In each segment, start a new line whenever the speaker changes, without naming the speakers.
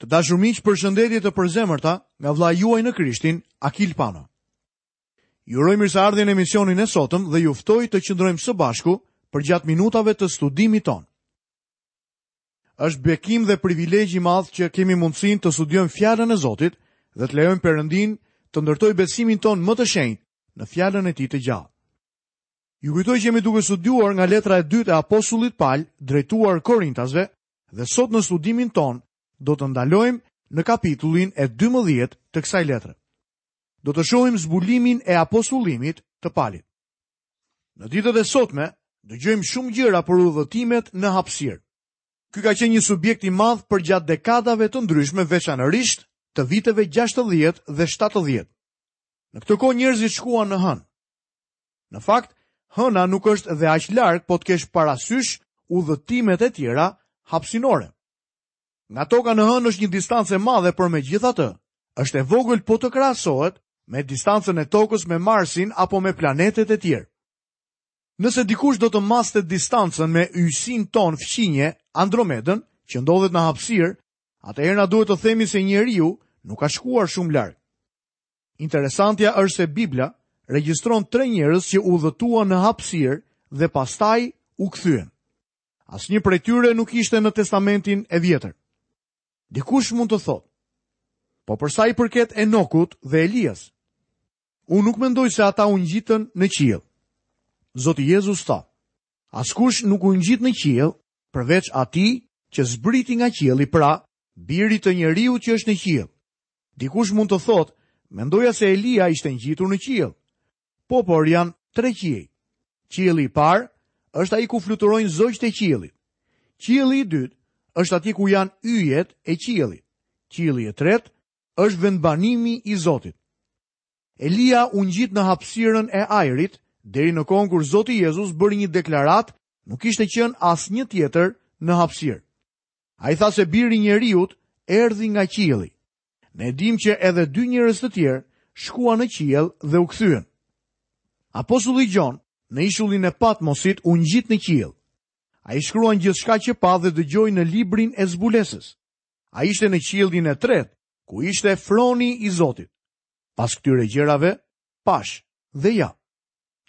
Të dashur miq, përshëndetje të përzemërta nga vëllai juaj në Krishtin, Akil Pano. Ju uroj mirëseardhjen në emisionin e sotëm dhe ju ftoj të qëndrojmë së bashku përgjatë minutave të studimit tonë. Është bekim dhe privilegj i madh që kemi mundësinë të studiojmë fjalën e Zotit dhe të lejojmë Perëndinë të ndërtojë besimin tonë më të shenjtë në fjalën e tij të gjallë. Ju kujtoj që jemi duke studiuar nga letra e dytë e apostullit Pal drejtuar Korintasve, Dhe sot në studimin tonë do të ndalojmë në kapitullin e 12 të kësaj letre. Do të shohim zbulimin e apostullimit të Palit. Në ditët e sotme, dëgjojmë shumë gjëra për udhëtimet në hapësirë. Ky ka qenë një subjekt i madh përgjatë dekadave të ndryshme veçanërisht të viteve 60 dhe 70. Në këtë kohë njerëzit shkuan në hënë, Në fakt, hëna nuk është dhe aq larg po të kesh parasysh udhëtimet e tjera hapësinore. Nga toka në hënë është një distancë e madhe por megjithatë, është e vogël po të krahasohet me distancën e tokës me Marsin apo me planetet e tjerë. Nëse dikush do të maste distancën me yjësinë tonë fqinje, Andromedën, që ndodhet në hapësirë, atëherë na duhet të themi se njeriu nuk ka shkuar shumë larg. Interesantja është se Bibla regjistron tre njerëz që udhëtuan në hapësirë dhe pastaj u kthyen. Asnjë prej tyre nuk ishte në Testamentin e Vjetër. Dikush mund të thotë, po për sa i përket Enokut dhe Elias, unë nuk mendoj se ata u ngjitën në qiell. Zoti Jezus tha, askush nuk u ngjit në qiell përveç atij që zbriti nga qielli pra Birit të njeriut që është në qiell. Dikush mund të thotë, mendoja se Elia ishte ngjitur në qiell. Po, por janë tre qiej. Qielli i parë është ai ku fluturojnë zogjtë e qiellit. Qielli i dytë është atje ku janë yjet e qiellit. Qielli i tretë është vendbanimi i Zotit. Elia u ngjit në hapësirën e ajrit deri në kohën kur Zoti Jezus bëri një deklaratë, nuk kishte qenë asnjë tjetër në hapësirë. Ai tha se Biri i Njeriut erdhi nga qielli. Ne dimë që edhe dy njerëz të tjerë shkuan në qiell dhe u kthyen. Apostulli Gjon në ishullin e Patmosit u ngjit në qiell. Ai shkruan gjithçka që pa dhe dëgjoi në librin e zbulesës. Ai ishte në qiellin e tretë, ku ishte froni i Zotit. Pas këtyre gjërave, pashë dhe ja.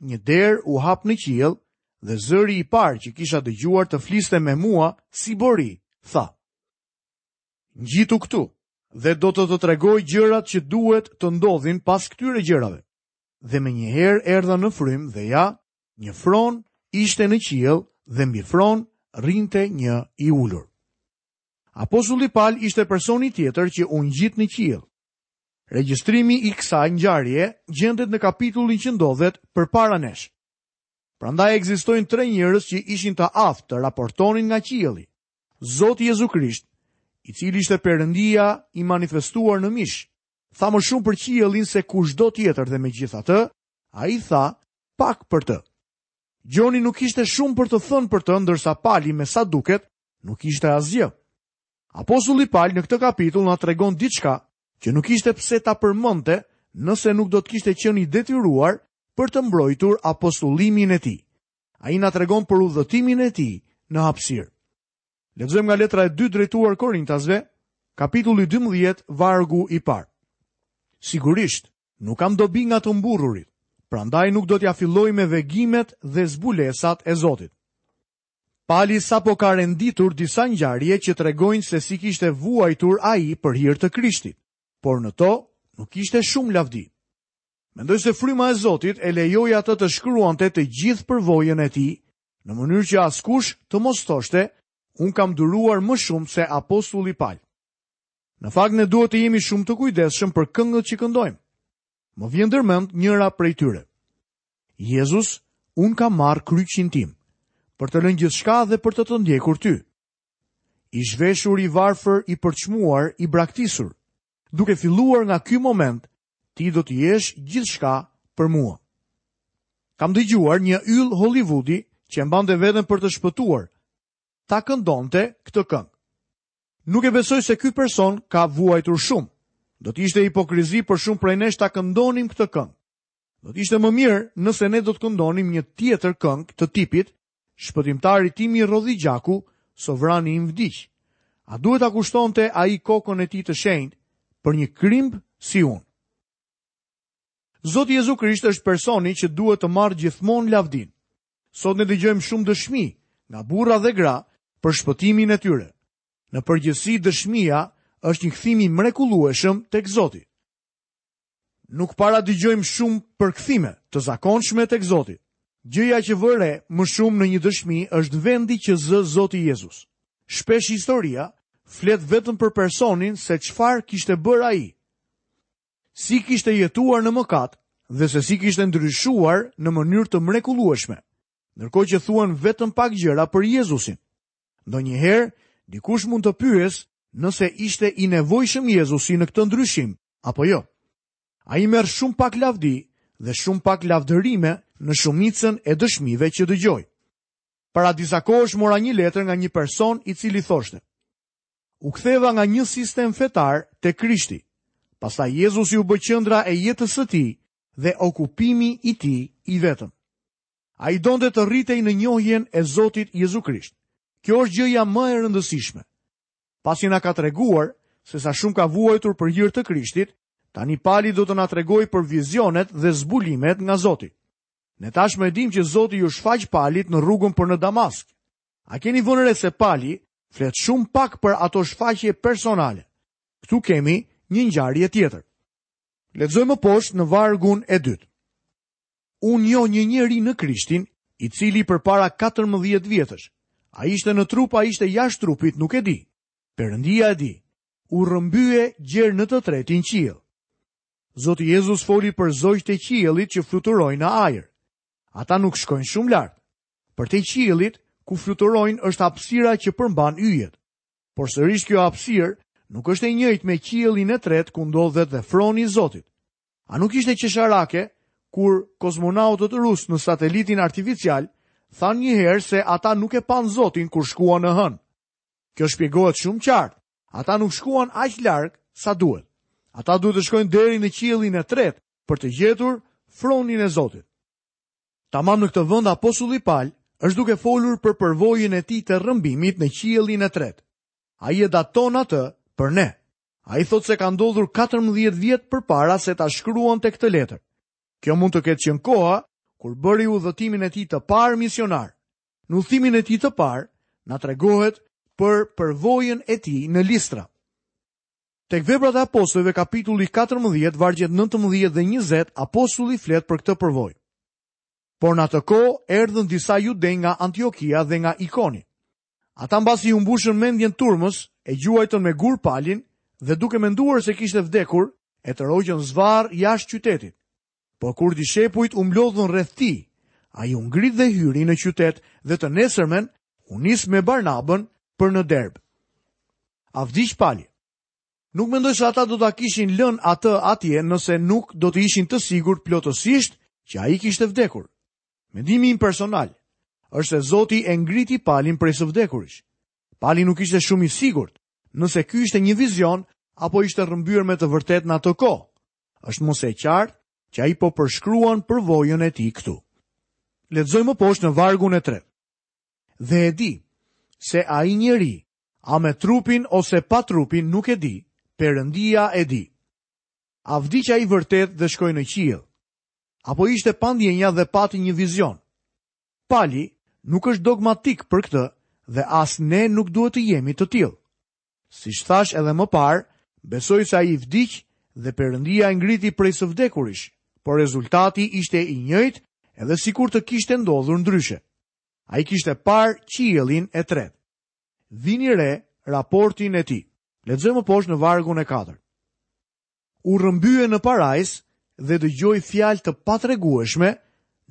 Një derë u hap në qiell dhe zëri i parë që kisha dëgjuar të fliste me mua si bori, tha. Ngjitu këtu dhe do të të tregoj gjërat që duhet të ndodhin pas këtyre gjërave. Dhe menjëherë erdha në frymë dhe ja, një fron ishte në qiell dhe mbi fron rrinte një i ulur. Apostulli Pal ishte personi tjetër që u ngjit në qiell, Regjistrimi i kësaj ngjarjeje gjendet në kapitullin që ndodhet përpara nesh. Prandaj ekzistojnë tre njerëz që ishin të aftë të raportonin nga qielli. Zoti Jezu Krisht, i cili ishte Perëndia i manifestuar në mish, tha më shumë për qiellin se kushdo tjetër dhe megjithatë, ai tha pak për të. Gjoni nuk kishte shumë për të thënë për të, ndërsa Pali me sa duket nuk kishte asgjë. Apostulli Pal në këtë kapitull na tregon diçka që nuk kishte pse ta përmendte nëse nuk do të kishte qenë i detyruar për të mbrojtur apostullimin e tij. Ai na tregon për udhëtimin e tij në hapësirë. Lexojmë nga letra e dytë drejtuar Korintasve, kapitulli 12, vargu i parë. Sigurisht, nuk kam dobi nga të mburrurit, prandaj nuk do t'ia filloj me vegimet dhe zbulesat e Zotit. Pali sapo ka renditur disa ngjarje që tregojnë se si kishte vuajtur ai për hir të Krishtit, por në to nuk kishte shumë lavdi. Mendoj se fryma e Zotit e lejoi atë të shkruante të gjithë përvojën e tij, në mënyrë që askush të mos thoshte, unë kam duruar më shumë se apostulli Pal. Në fakt ne duhet të jemi shumë të kujdesshëm për këngët që këndojmë. Më vjen ndër mend njëra prej tyre. Jezus, unë kam marrë kryqin tim, për të lënë gjithçka dhe për të të ndjekur ty. I zhveshur i varfër, i përçmuar, i braktisur, duke filluar nga ky moment, ti do të jesh gjithçka për mua. Kam dëgjuar një yll Hollivudi që e mbante veten për të shpëtuar. Ta këndonte këtë këngë. Nuk e besoj se ky person ka vuajtur shumë. Do të ishte hipokrizi për shumë prej nesh ta këndonim këtë këngë. Do të ishte më mirë nëse ne do të këndonim një tjetër këngë të tipit Shpëtimtarit tim i rrodhi gjaku, sovrani im vdiq. A duhet ta kushtonte ai kokën e tij të shenjtë për një krimb si unë? Zoti Jezu Krisht është personi që duhet të marrë gjithmonë lavdinë. Sot ne dëgjojmë shumë dëshmi nga burra dhe gra për shpëtimin e tyre. Në përgjithësi dëshmia është një kthim i mrekullueshëm tek Zoti. Nuk para dëgjojmë shumë për kthime të zakonshme tek Zoti. Gjëja që vë re më shumë në një dëshmi është vendi që zë Zoti Jezus. Shpesh historia flet vetëm për personin se çfarë kishte bërë ai. si kishte jetuar në mëkat dhe se si kishte ndryshuar në mënyrë të mrekullueshme, ndërkohë që thuhen vetëm pak gjëra për Jezusin. Ndonjëherë, dikush mund të pyesë nëse ishte i nevojshëm Jezusi në këtë ndryshim apo jo. Ai merr shumë pak lavdi dhe shumë pak lavdërime në shumicën e dëshmive që dëgjoj. Para disa kohësh mora një letër nga një person i cili thoshte: U ktheva nga një sistem fetar te Krishti. Pastaj Jezusi u bë qendra e jetës së tij dhe okupimi i tij i vetëm. Ai donte të rritej në njohjen e Zotit Jezu Krisht. Kjo është gjëja më e rëndësishme. Pasi na ka treguar se sa shumë ka vuajtur për hir të Krishtit, tani Pali do të na tregojë për vizionet dhe zbulimet nga Zoti. Ne tashmë e dimë që Zoti iu shfaq Palit në rrugën për në Damask. A keni vënë re se Pali flet shumë pak për ato shfaqje personale? Këtu kemi një ngjarje tjetër. Lexoj më poshtë në vargun e dytë. Unë njoh një njeri në Krishtin, i cili përpara 14 vjetësh, a ishte në trup, a ishte jashtë trupit, nuk e di. Perëndia e di. U rrëmbye gjer në të tretin qiell. Zoti Jezus foli për zogjtë e qiellit që fluturojnë në ajër. Ata nuk shkojnë shumë lart. Përtej qiellit ku fluturojnë është hapësira që përmban yjet. Por sërish kjo hapësirë nuk është e njëjtë me qiellin e tretë ku ndodhet dhe froni i Zotit. A nuk ishte qesharake kur kozmonautët rusë në satelitin artificial thanë një herë se ata nuk e panë Zotin kur shkuan në hënë. Kjo shpjegohet shumë qartë. Ata nuk shkuan aq larg sa duhet. Ata duhet të shkojnë deri në qiellin e tretë për të gjetur fronin e Zotit. Tamam në këtë vend apostulli Pal është duke folur për përvojën e tij të rrëmbimit në qiellin e tretë. Ai e daton atë për ne. Ai thotë se ka ndodhur 14 vjet përpara se ta shkruante këtë letër. Kjo mund të ketë qenë koha kur bëri udhëtimin e tij të parë misionar. Në udhëtimin e tij të parë, na tregohet për përvojën e tij në Listra. Tek Veprat e Apostujve kapitulli katërmbëdhjetë vargjet nëntëmbëdhjetë dhe njëzet apostulli flet për këtë përvojë. Por në atë kohë erdhën disa judenj nga Antiokia dhe nga Ikoni. Ata mbasi ia mbushën mendjen turmës, e gjuajtën me gurë Palin dhe duke menduar se kishte vdekur, e tërhoqën zvarrë jashtë qytetit. Por kur dishepujt u mblodhën rreth tij, ai u ngrit dhe hyri në qytet dhe të nesërmen u nis me Barnabën për në Derb. A vdiq Pali? Nuk mendoj se ata do ta kishin lënë atë atje nëse nuk do të ishin të sigurt plotësisht që ai kishte vdekur. Mendimi im personal është se Zoti e ngriti Palin prej së vdekurish. Pali nuk ishte shumë i sigurt nëse ky ishte një vizion apo ishte rrëmbyer me të vërtetë në atë kohë. Është më se e qartë që ai po përshkruan përvojën e tij këtu. Lexojmë poshtë në vargun e tretë. Dhe e di, se ai njeri, a me trupin ose pa trupin nuk e di, Perëndia e di. A vdiq ai vërtet dhe shkoi në qiell, apo ishte pa ndjenja dhe pati një vizion. Pali nuk është dogmatik për këtë dhe as ne nuk duhet të jemi të tillë. Siç thashë edhe më parë, besoj se ai vdiq dhe Perëndia e ngriti prej së vdekurish, por rezultati ishte i njëjtë edhe sikur të kishte ndodhur ndryshe. Ai kishte parë qiellin e tretë. Vini re raportin e tij. Lexojmë poshtë në vargun e katërt. U rrëmbye në parajsë dhe dëgjoi fjalë të patregueshme,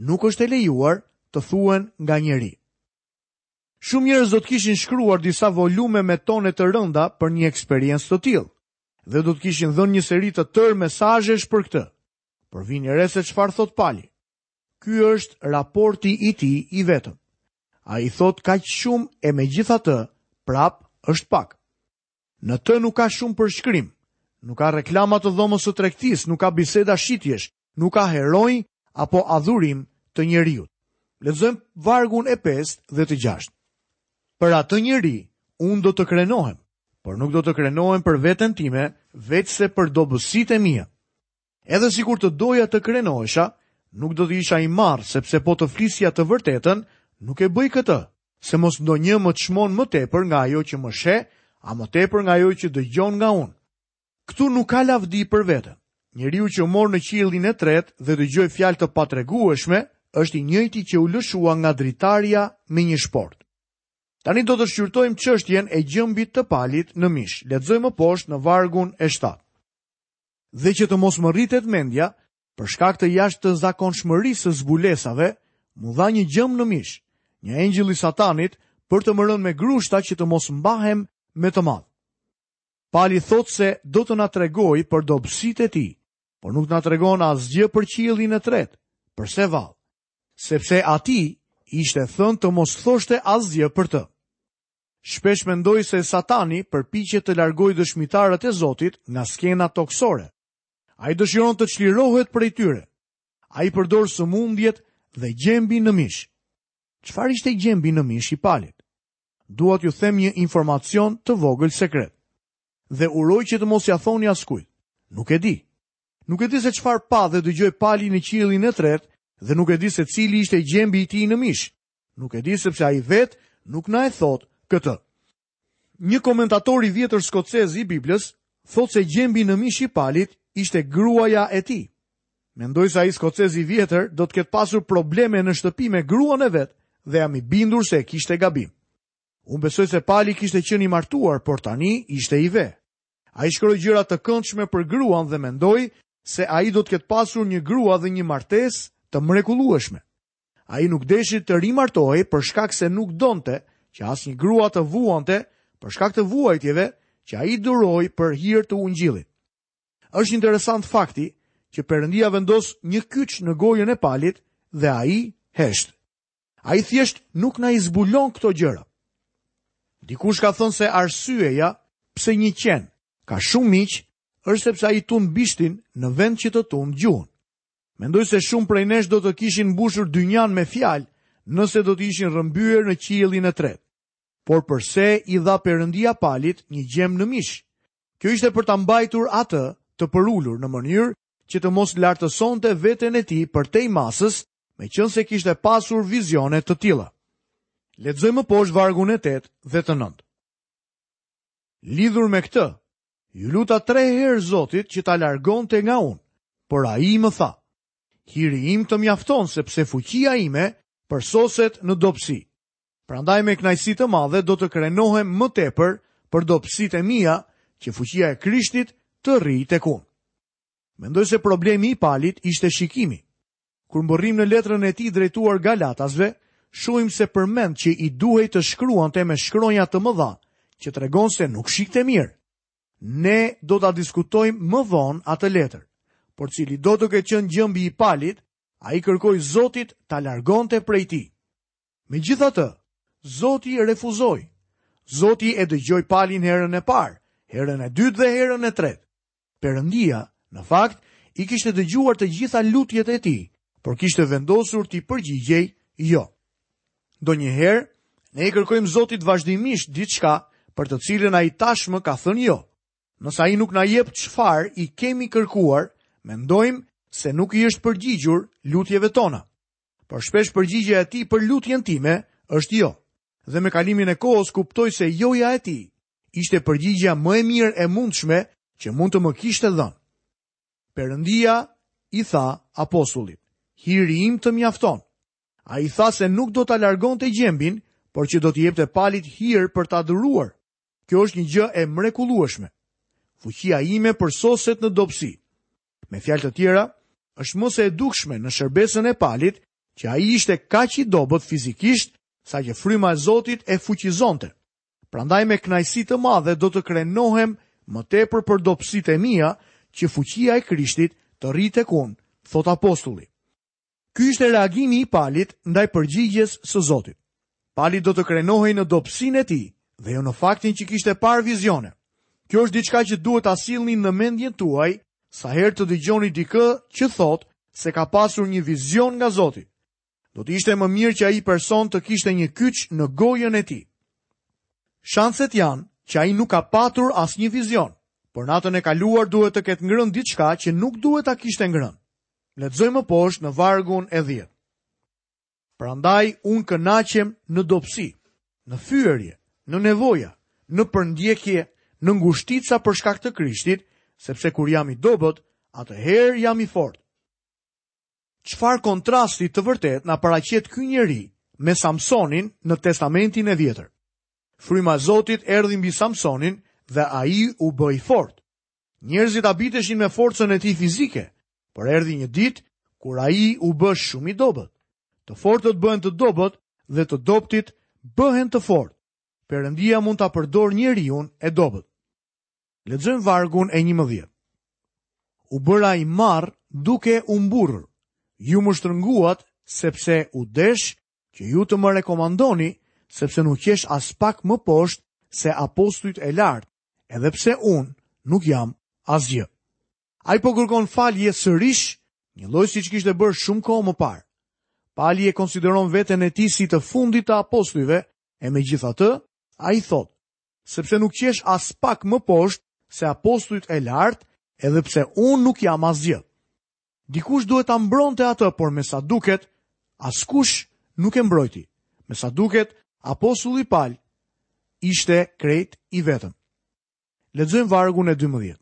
nuk është e lejuar të thuhen nga njeri. Shumë njerëz do të kishin shkruar disa volume me tone të rënda për një eksperiencë të tillë dhe do të kishin dhënë një seri të tërë mesazhesh për këtë. Por vini re se çfarë thotë Pali. Ky është raporti i tij i vetëm. Ai thotë kaq shumë e megjithatë prapë është pak. Në të nuk ka shumë përshkrim, nuk ka reklama të dhomës së tregtisë, nuk ka biseda shitjesh, nuk ka heronj apo adhurim të njeriut. Lexojmë vargun e 5 dhe të 6. Për atë njeri, unë do të krenohem, por nuk do të krenohem për veten time, veçse për dobësitë e mia. Edhe sikur të doja të krenohesha, nuk do të isha i marrë sepse po të flisja të vërtetën, nuk e bëj këtë, se mos ndonjë më çmon më tepër nga ajo që më sheh, a më tepër nga ajo që dëgjon nga unë. Këtu nuk ka lavdi për veten. Njeriu që u mor në qiellin e tretë dhe dëgjoi fjalë të patregueshme, është i njëjti që u lëshua nga dritarja me një shportë. Tani do të shqyrtojmë çështjen e gjembit të Palit në mish. Lexojmë poshtë në vargun e 7. dhe që të mos më rritet mendja, për shkak të jashtëzakonshmërisë së zbulesave, m'u dha një gjemb në mish, një engjëll i Satanit për të më rënë me grushta që të mos mbahem me të madh. Pali thotë se do të na tregojë për dobësitë e tij, por nuk na tregon asgjë për qiellin e tretë. Përse vallë? Sepse atij i ishte thënë të mos thoshte asgjë për të. Shpesh mendoj se Satani përpiqet të largojë dëshmitarët e Zotit nga skena tokësore. Ai dëshiron të çlirohet prej tyre. Ai përdor sëmundjet dhe gjembin në mish. Çfarë ishte gjembi në mish i Palit? Dua t'ju them një informacion të vogël sekret. Dhe uroj që të mos ia thoni askujt. Nuk e di. Nuk e di se çfarë pa dhe dëgjoi Pali në qiellin e tretë dhe nuk e di se cili ishte gjembi i tij në mish. Nuk e di sepse ai vetë nuk na e thotë këtë. Një komentator i vjetër skocez i Biblës thotë se gjembi në mish i Palit ishte gruaja e tij. Mendoj se ai skocez i vjetër do të ketë pasur probleme në shtëpi me gruan e vet dhe jam i bindur se e kishte gabim. Unë besoj se Pali kishte qenë i martuar, por tani ishte i ve. Ai shkroi gjëra të këndshme për gruan dhe mendoj se ai do të ketë pasur një grua dhe një martesë të mrekullueshme. Ai nuk deshi të rimartohej për shkak se nuk donte që asnjë grua të vuante për shkak të vuajtjeve që ai duroi për hir të Ungjillit. Është interesant fakti që Perëndia vendos një kyç në gojën e Palit dhe ai hesht. Ai thjesht nuk na i zbulon këto gjëra. Dikush ka thënë se arsyeja pse një qen ka shumë miq është sepse ai tund bishtin në vend që të tund gjuhën. Mendoj se shumë prej nesh do të kishin mbushur dynjanë me fjalë, nëse do të ishin rrëmbyer në qiellin e tretë. Por përse i dha Perëndia Palit një gjemb në mish? Kjo ishte për ta mbajtur atë të përulur në mënyrë që të mos lartësonte veten e tij përtej masës, meqenëse kishte pasur vizione të tilla. Lexojmë më poshtë vargun e 8 dhe të 9. Lidhur me këtë, Iu luta tre herë Zotit që ta largonte nga unë, por ai më tha: Hiri im të mjafton sepse fuqia ime përsoset në dobësi. Prandaj me kënaqësi të madhe do të krenohem më tepër për dobësitë e mia, që fuqia e Krishtit të rrijë tek unë. Mendoj se problemi i Palit ishte shikimi. Kur mbërrijmë në letrën e tij drejtuar Galatasve, shohim se përmend që i duhej të shkruante me shkronja të mëdha, që tregon se nuk shihte mirë. Ne do ta diskutojmë më vonë atë letër. Por cilido të ketë qenë gjembi i Palit, ai i kërkoi Zotit ta largonte prej tij. Megjithatë, Zoti refuzoi. Zoti e dëgjoi Palin herën e parë, herën e dytë dhe herën e tretë. Perëndia, në fakt, i kishte dëgjuar të gjitha lutjet e tij, por kishte vendosur t'i përgjigjej jo. Ndonjëherë, ne i kërkojmë Zotit vazhdimisht diçka për të cilën ai tashmë ka thënë jo. Nëse ai nuk na jep çfarë i kemi kërkuar, mendojmë se nuk i është përgjigjur lutjeve tona. Por shpesh përgjigja e tij për lutjen time është jo. Dhe me kalimin e kohës kuptoj se joja e tij ishte përgjigja më e mirë e mundshme që mund të më kishte dhënë. Perëndia i tha apostullit, "Hiri im të mjafton." Ai tha se nuk do ta largonte gjembin, por që do t'i jepte palit hir për ta duruar. Kjo është një gjë e mrekullueshme. Fuqia ime përsoset në dobësi. Me fjalë të tjera, është më se e dukshme në shërbesën e Palit që ai ishte kaq i dobët fizikisht saqë fryma e Zotit e fuqizonte. Prandaj me kënaqësi të madhe do të krenohem më tepër për dobësitë e mia që fuqia e Krishtit të rrijë tek unë, thotë apostulli. Ky ishte reagimi i Palit ndaj përgjigjes së Zotit. Pali do të krenohej në dobësinë e tij dhe jo në faktin që kishte parë vizione. Kjo është diçka që duhet ta sillni në mendjen tuaj sa herë të dëgjoni dikë që thotë se ka pasur një vizion nga Zoti. Do të ishte më mirë që ai person të kishte një kyç në gojën e tij. Shanset janë që ai nuk ka patur asnjë vizion, por natën e kaluar duhet të ketë ngrënë diçka që nuk duhet ta kishte ngrënë. Lexojmë poshtë në vargun e 10. Prandaj unë kënaqem në dobësi, në fyerje, në nevoja, në përndjekje, në ngushtica për shkak të Krishtit, sepse kur jam i dobët, atëherë jam i fortë. Çfarë kontrasti të vërtetë na paraqet ky njeri me Samsonin në testamentin e vjetër. Fryma e Zotit erdhi mbi Samsonin dhe ai u bë i fortë. Njerëzit habiteshin me forcën e tij fizike, por erdhi një ditë kur ai u bë shumë i dobët. Të fortët bëhen të dobët dhe të dobëtit bëhen të fortë. Perëndia mund ta përdorë njeriun e dobët. Lexojmë vargun e 11. U bëra i marrë duke u mburrur. Ju më shtrënguat sepse u desh që ju të më rekomandoni, sepse nuk qesh aspak më poshtë se apostujt e lartë, edhe pse unë nuk jam asgjë. Ai po kërkon falje sërish, njëlloj siç kishte bërë shumë kohë më parë. Pali e konsideron veten e tij si të fundit të apostujve, e megjithatë, ai thotë, sepse nuk qesh aspak më poshtë se apostujt e lartë, edhe pse unë nuk jam asgjë. Dikush duhet ta mbronte atë, por me sa duket, askush nuk e mbrojti. Me sa duket, apostulli Pal ishte krejt i vetëm. Lexojmë vargun e 12.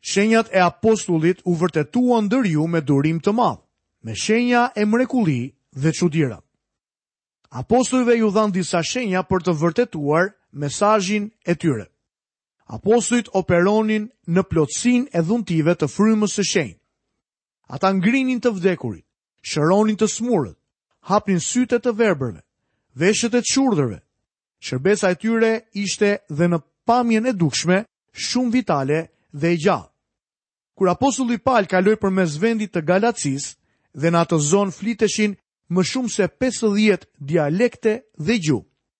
Shenjat e apostullit u vërtetuan ndër ju me durim të madh, me shenja e mrekulli dhe çudira. Apostujve iu dhanë disa shenja për të vërtetuar mesazhin e tyre. Apostujt operonin në plotësinë e dhuntive të Frymës së Shenjtë. Ata ngrinin të vdekurit, shëronin të sëmurët, hapnin sytë e të verbërve, veshët e shurdhërve. Shërbesa e tyre ishte dhe në pamjen e dukshme shumë vitale dhe e gjallë. Kur apostulli Pal kaloi përmes vendit të Galatisë dhe në atë zonë fliteshin më shumë se 50 dialekte dhe gjuhë.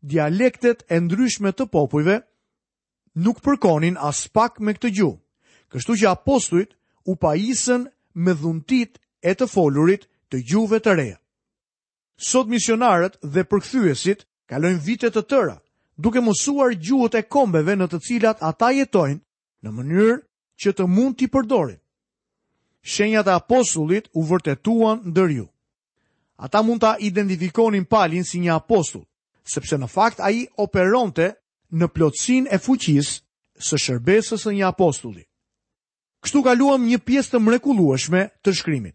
Dialektet e ndryshme të popujve nuk përkonin aspak me këtë gjuhë, kështu që apostujt u pajisën me dhuntitë e të folurit të gjuhëve të reja. Sot misionarët dhe përkthyesit kalojnë vite të tëra duke mësuar gjuhët e kombeve në të cilat ata jetojnë në mënyrë që të mund t'i përdorin. Shenjat e apostullit u vërtetuan ndër ju. Ata mund ta identifikonin Palin si një apostull, sepse në fakt ai operonte në plotësinë e fuqisë së shërbesës së një apostulli. Kështu kaluam një pjesë të mrekullueshme të shkrimit.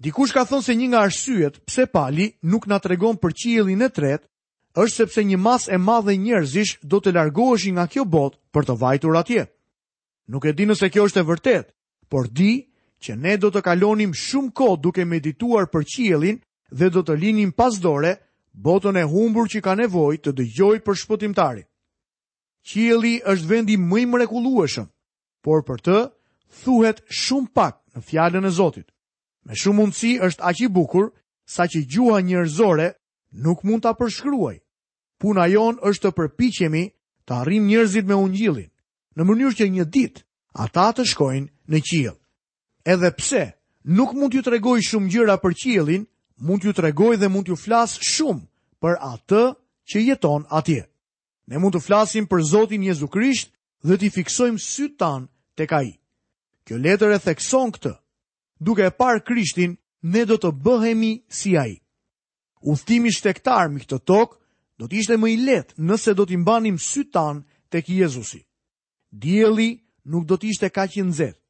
Dikush ka thënë se një nga arsyet pse Pali nuk na tregon për qiellin e tretë është sepse një masë e madhe njerëzish do të largoheshin nga kjo botë për të vajtur atje. Nuk e di nëse kjo është e vërtetë, por di që ne do të kalonim shumë kohë duke medituar për qiellin dhe do të linim pas dore botën e humbur që ka nevojë të dëgjojë për shpëtimtarin. Qielli është vendi më i mrekullueshëm, por për të thuhet shumë pak në fjalën e Zotit. Me shumë mundësi është aq i bukur saqë gjuha njerëzore nuk mund ta përshkruajë. Puna jonë është të përpiqemi të arrijmë njerëzit me ungjillin, në mënyrë që një ditë ata të shkojnë në qiell. Edhe pse nuk mund t'ju tregoj shumë gjëra për qiellin, mund t'ju tregoj dhe mund t'ju flas shumë për atë që jeton atje. Ne mund të flasim për Zotin Jezu Krisht dhe t'i fiksojmë sytë tanë tek ai. Kjo letër e thekson këtë. Duke e parë Krishtin, ne do të bëhemi si ai. Udhëtimi shtegtar mbi këtë tokë do të ishte më i lehtë nëse do t'i mbanim sytë tanë tek Jezusi. Dielli nuk do të ishte kaq i nxehtë.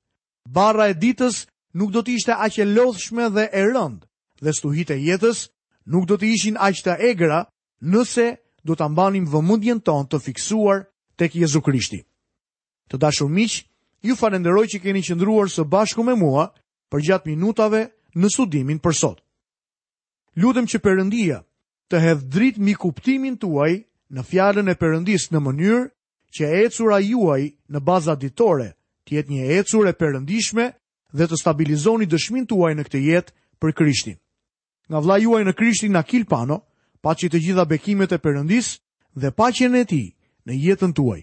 Barra e ditës nuk do të ishte aq e lodhshme dhe e rëndë dhe stuhitë e jetës nuk do të ishin aq të egra nëse do ta mbanim vëmendjen tonë të fiksuar tek Jezu Krishti. Të dashur miq, ju falenderoj që keni qëndruar së bashku me mua përgjatë minutave në studimin për sot. Lutem që Perëndia të hedhë dritë mbi kuptimin tuaj në fjalën e Perëndisë në mënyrë që e ecura juaj në baza ditore të jetë një e ecur e perëndishme dhe të stabilizoni dëshminë tuaj në këtë jetë për Krishtin. Nga vëllai juaj në Krishtin Akil Pano, paçi të gjitha bekimet e Perëndisë dhe paqen e tij në jetën tuaj.